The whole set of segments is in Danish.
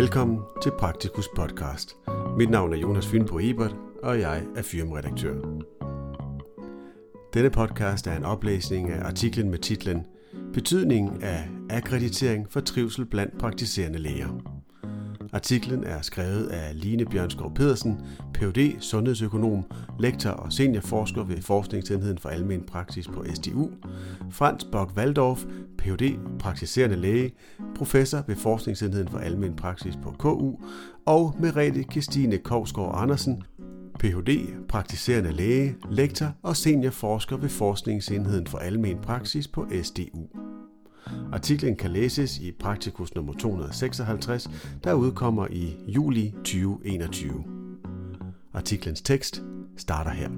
Velkommen til Praktikus podcast. Mit navn er Jonas Fynbo Ebert, og jeg er firmaredaktør. Denne podcast er en oplæsning af artiklen med titlen Betydningen af akkreditering for trivsel blandt praktiserende læger. Artiklen er skrevet af Line Bjørnskov Pedersen, Ph.D., sundhedsøkonom, lektor og seniorforsker ved Forskningsenheden for Almen Praksis på SDU, Frans Bock Waldorf, Ph.D., praktiserende læge, professor ved Forskningsenheden for Almen Praksis på KU, og Merete Kirstine Kovsgaard Andersen, Ph.D., praktiserende læge, lektor og seniorforsker ved Forskningsenheden for Almen Praksis på SDU. Artiklen kan læses i Praktikus nummer 256, der udkommer i juli 2021. Artiklens tekst starter her.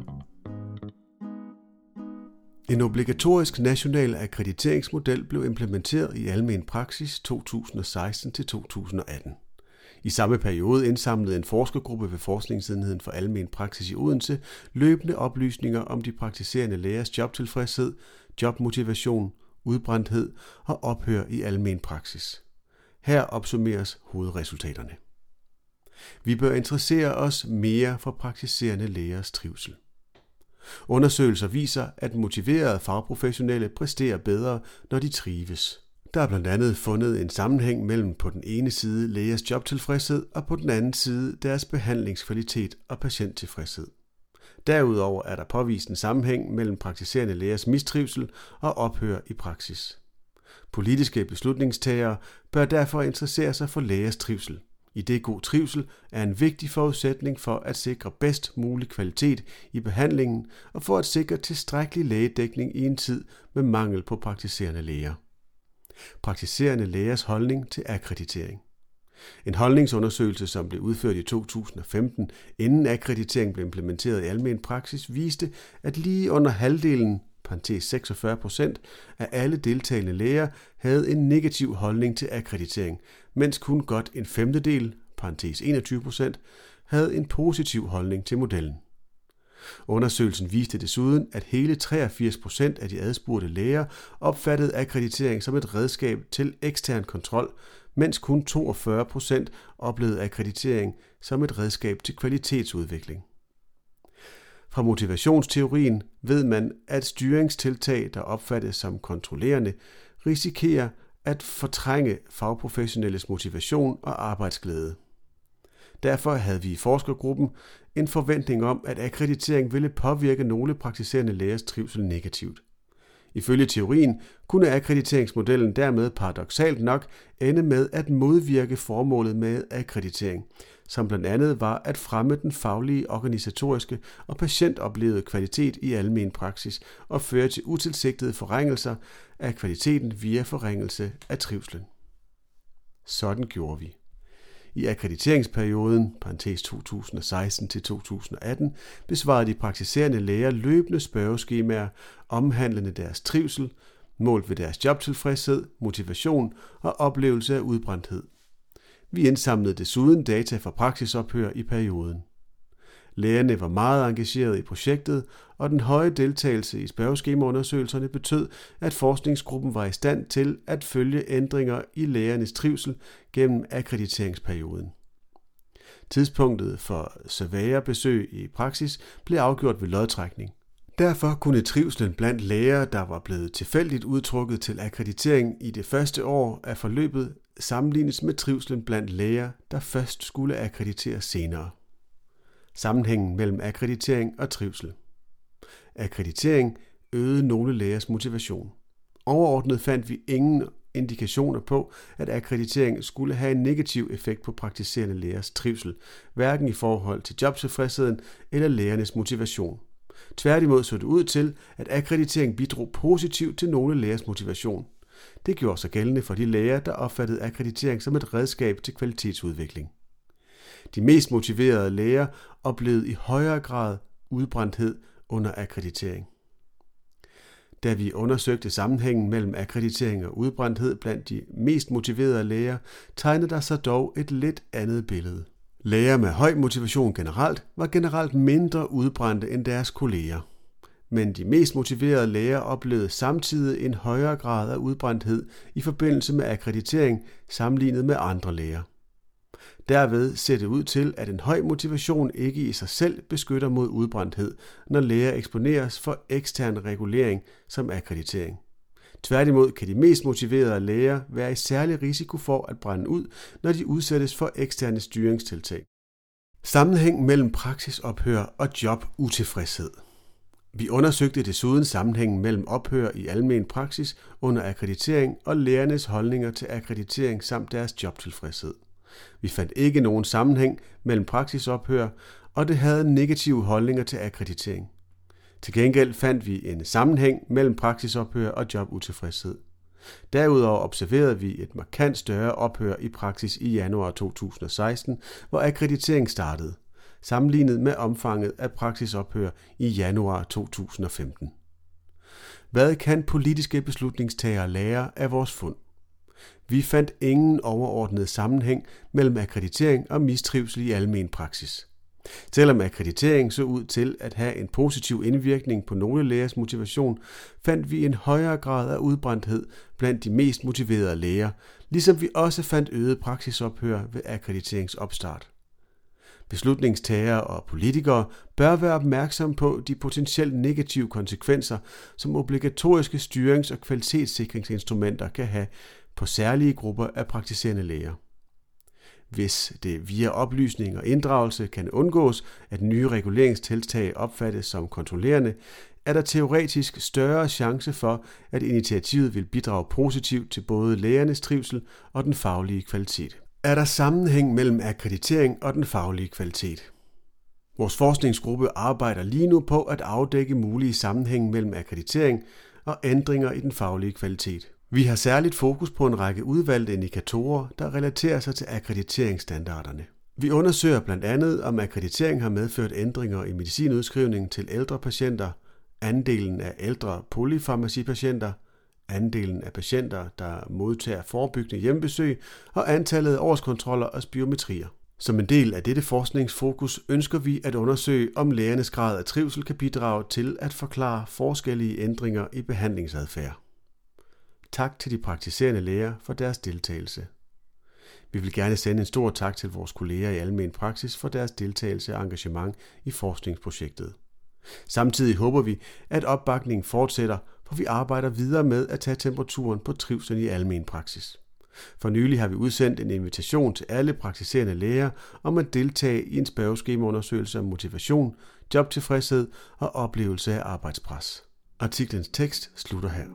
En obligatorisk national akkrediteringsmodel blev implementeret i almen praksis 2016-2018. I samme periode indsamlede en forskergruppe ved Forskningsenheden for Almen Praksis i Odense løbende oplysninger om de praktiserende lægers jobtilfredshed, jobmotivation, udbrændthed og ophør i almen praksis. Her opsummeres hovedresultaterne. Vi bør interessere os mere for praktiserende lægers trivsel. Undersøgelser viser, at motiverede fagprofessionelle præsterer bedre, når de trives. Der er blandt andet fundet en sammenhæng mellem på den ene side lægers jobtilfredshed og på den anden side deres behandlingskvalitet og patienttilfredshed. Derudover er der påvist en sammenhæng mellem praktiserende lægers mistrivsel og ophør i praksis. Politiske beslutningstagere bør derfor interessere sig for lægers trivsel, i det god trivsel er en vigtig forudsætning for at sikre bedst mulig kvalitet i behandlingen og for at sikre tilstrækkelig lægedækning i en tid med mangel på praktiserende læger. Praktiserende lægers holdning til akkreditering. En holdningsundersøgelse, som blev udført i 2015, inden akkreditering blev implementeret i almen praksis, viste, at lige under halvdelen parentes 46 procent af alle deltagende læger havde en negativ holdning til akkreditering, mens kun godt en femtedel, parentes 21 procent, havde en positiv holdning til modellen. Undersøgelsen viste desuden, at hele 83 procent af de adspurgte læger opfattede akkreditering som et redskab til ekstern kontrol, mens kun 42 procent oplevede akkreditering som et redskab til kvalitetsudvikling. Fra motivationsteorien ved man, at styringstiltag, der opfattes som kontrollerende, risikerer at fortrænge fagprofessionelles motivation og arbejdsglæde. Derfor havde vi i forskergruppen en forventning om, at akkreditering ville påvirke nogle praktiserende lægers trivsel negativt. Ifølge teorien kunne akkrediteringsmodellen dermed paradoxalt nok ende med at modvirke formålet med akkreditering, som blandt andet var at fremme den faglige, organisatoriske og patientoplevede kvalitet i almen praksis og føre til utilsigtede forringelser af kvaliteten via forringelse af trivslen. Sådan gjorde vi. I akkrediteringsperioden, parentes 2016-2018, besvarede de praktiserende læger løbende spørgeskemaer omhandlende deres trivsel, målt ved deres jobtilfredshed, motivation og oplevelse af udbrændthed. Vi indsamlede desuden data fra praksisophør i perioden. Lærerne var meget engagerede i projektet, og den høje deltagelse i spørgeskemaundersøgelserne betød, at forskningsgruppen var i stand til at følge ændringer i lærernes trivsel gennem akkrediteringsperioden. Tidspunktet for surveyorbesøg besøg i praksis blev afgjort ved lodtrækning. Derfor kunne trivslen blandt læger, der var blevet tilfældigt udtrukket til akkreditering i det første år af forløbet, sammenlignes med trivslen blandt læger, der først skulle akkrediteres senere. Sammenhængen mellem akkreditering og trivsel. Akkreditering øgede nogle lægers motivation. Overordnet fandt vi ingen indikationer på, at akkreditering skulle have en negativ effekt på praktiserende lægers trivsel, hverken i forhold til jobtilfredsheden eller lægernes motivation. Tværtimod så det ud til, at akkreditering bidrog positivt til nogle lægers motivation. Det gjorde sig gældende for de læger, der opfattede akkreditering som et redskab til kvalitetsudvikling. De mest motiverede læger oplevede i højere grad udbrændthed under akkreditering. Da vi undersøgte sammenhængen mellem akkreditering og udbrændthed blandt de mest motiverede læger, tegnede der sig dog et lidt andet billede. Læger med høj motivation generelt var generelt mindre udbrændte end deres kolleger. Men de mest motiverede læger oplevede samtidig en højere grad af udbrændthed i forbindelse med akkreditering sammenlignet med andre læger. Derved ser det ud til, at en høj motivation ikke i sig selv beskytter mod udbrændthed, når læger eksponeres for ekstern regulering som akkreditering. Tværtimod kan de mest motiverede læger være i særlig risiko for at brænde ud, når de udsættes for eksterne styringstiltag. Sammenhæng mellem praksisophør og jobutilfredshed. Vi undersøgte desuden sammenhængen mellem ophør i almen praksis under akkreditering og lærernes holdninger til akkreditering samt deres jobtilfredshed. Vi fandt ikke nogen sammenhæng mellem praksisophør, og det havde negative holdninger til akkreditering. Til gengæld fandt vi en sammenhæng mellem praksisophør og jobutilfredshed. Derudover observerede vi et markant større ophør i praksis i januar 2016, hvor akkreditering startede, sammenlignet med omfanget af praksisophør i januar 2015. Hvad kan politiske beslutningstagere lære af vores fund? Vi fandt ingen overordnet sammenhæng mellem akkreditering og mistrivsel i almen praksis. Selvom akkreditering så ud til at have en positiv indvirkning på nogle lægers motivation, fandt vi en højere grad af udbrændthed blandt de mest motiverede læger, ligesom vi også fandt øget praksisophør ved akkrediteringsopstart. Beslutningstagere og politikere bør være opmærksomme på de potentielt negative konsekvenser, som obligatoriske styrings- og kvalitetssikringsinstrumenter kan have på særlige grupper af praktiserende læger. Hvis det via oplysning og inddragelse kan undgås, at nye reguleringstiltag opfattes som kontrollerende, er der teoretisk større chance for, at initiativet vil bidrage positivt til både lægernes trivsel og den faglige kvalitet. Er der sammenhæng mellem akkreditering og den faglige kvalitet? Vores forskningsgruppe arbejder lige nu på at afdække mulige sammenhæng mellem akkreditering og ændringer i den faglige kvalitet. Vi har særligt fokus på en række udvalgte indikatorer, der relaterer sig til akkrediteringsstandarderne. Vi undersøger blandt andet, om akkreditering har medført ændringer i medicinudskrivningen til ældre patienter, andelen af ældre polyfarmacipatienter, andelen af patienter, der modtager forebyggende hjemmebesøg og antallet af årskontroller og biometrier. Som en del af dette forskningsfokus ønsker vi at undersøge, om lægernes grad af trivsel kan bidrage til at forklare forskellige ændringer i behandlingsadfærd. Tak til de praktiserende læger for deres deltagelse. Vi vil gerne sende en stor tak til vores kolleger i almen praksis for deres deltagelse og engagement i forskningsprojektet. Samtidig håber vi, at opbakningen fortsætter, for vi arbejder videre med at tage temperaturen på trivsel i almen praksis. For nylig har vi udsendt en invitation til alle praktiserende læger om at deltage i en spørgeskemaundersøgelse om motivation, jobtilfredshed og oplevelse af arbejdspres. Artiklens tekst slutter her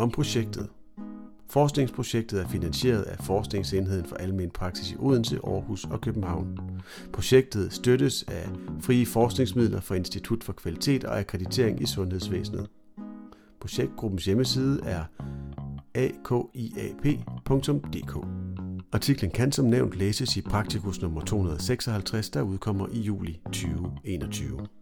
om projektet. Forskningsprojektet er finansieret af Forskningsenheden for Almen Praksis i Odense, Aarhus og København. Projektet støttes af frie forskningsmidler fra Institut for Kvalitet og Akkreditering i Sundhedsvæsenet. Projektgruppens hjemmeside er akiap.dk. Artiklen kan som nævnt læses i Praktikus nummer 256, der udkommer i juli 2021.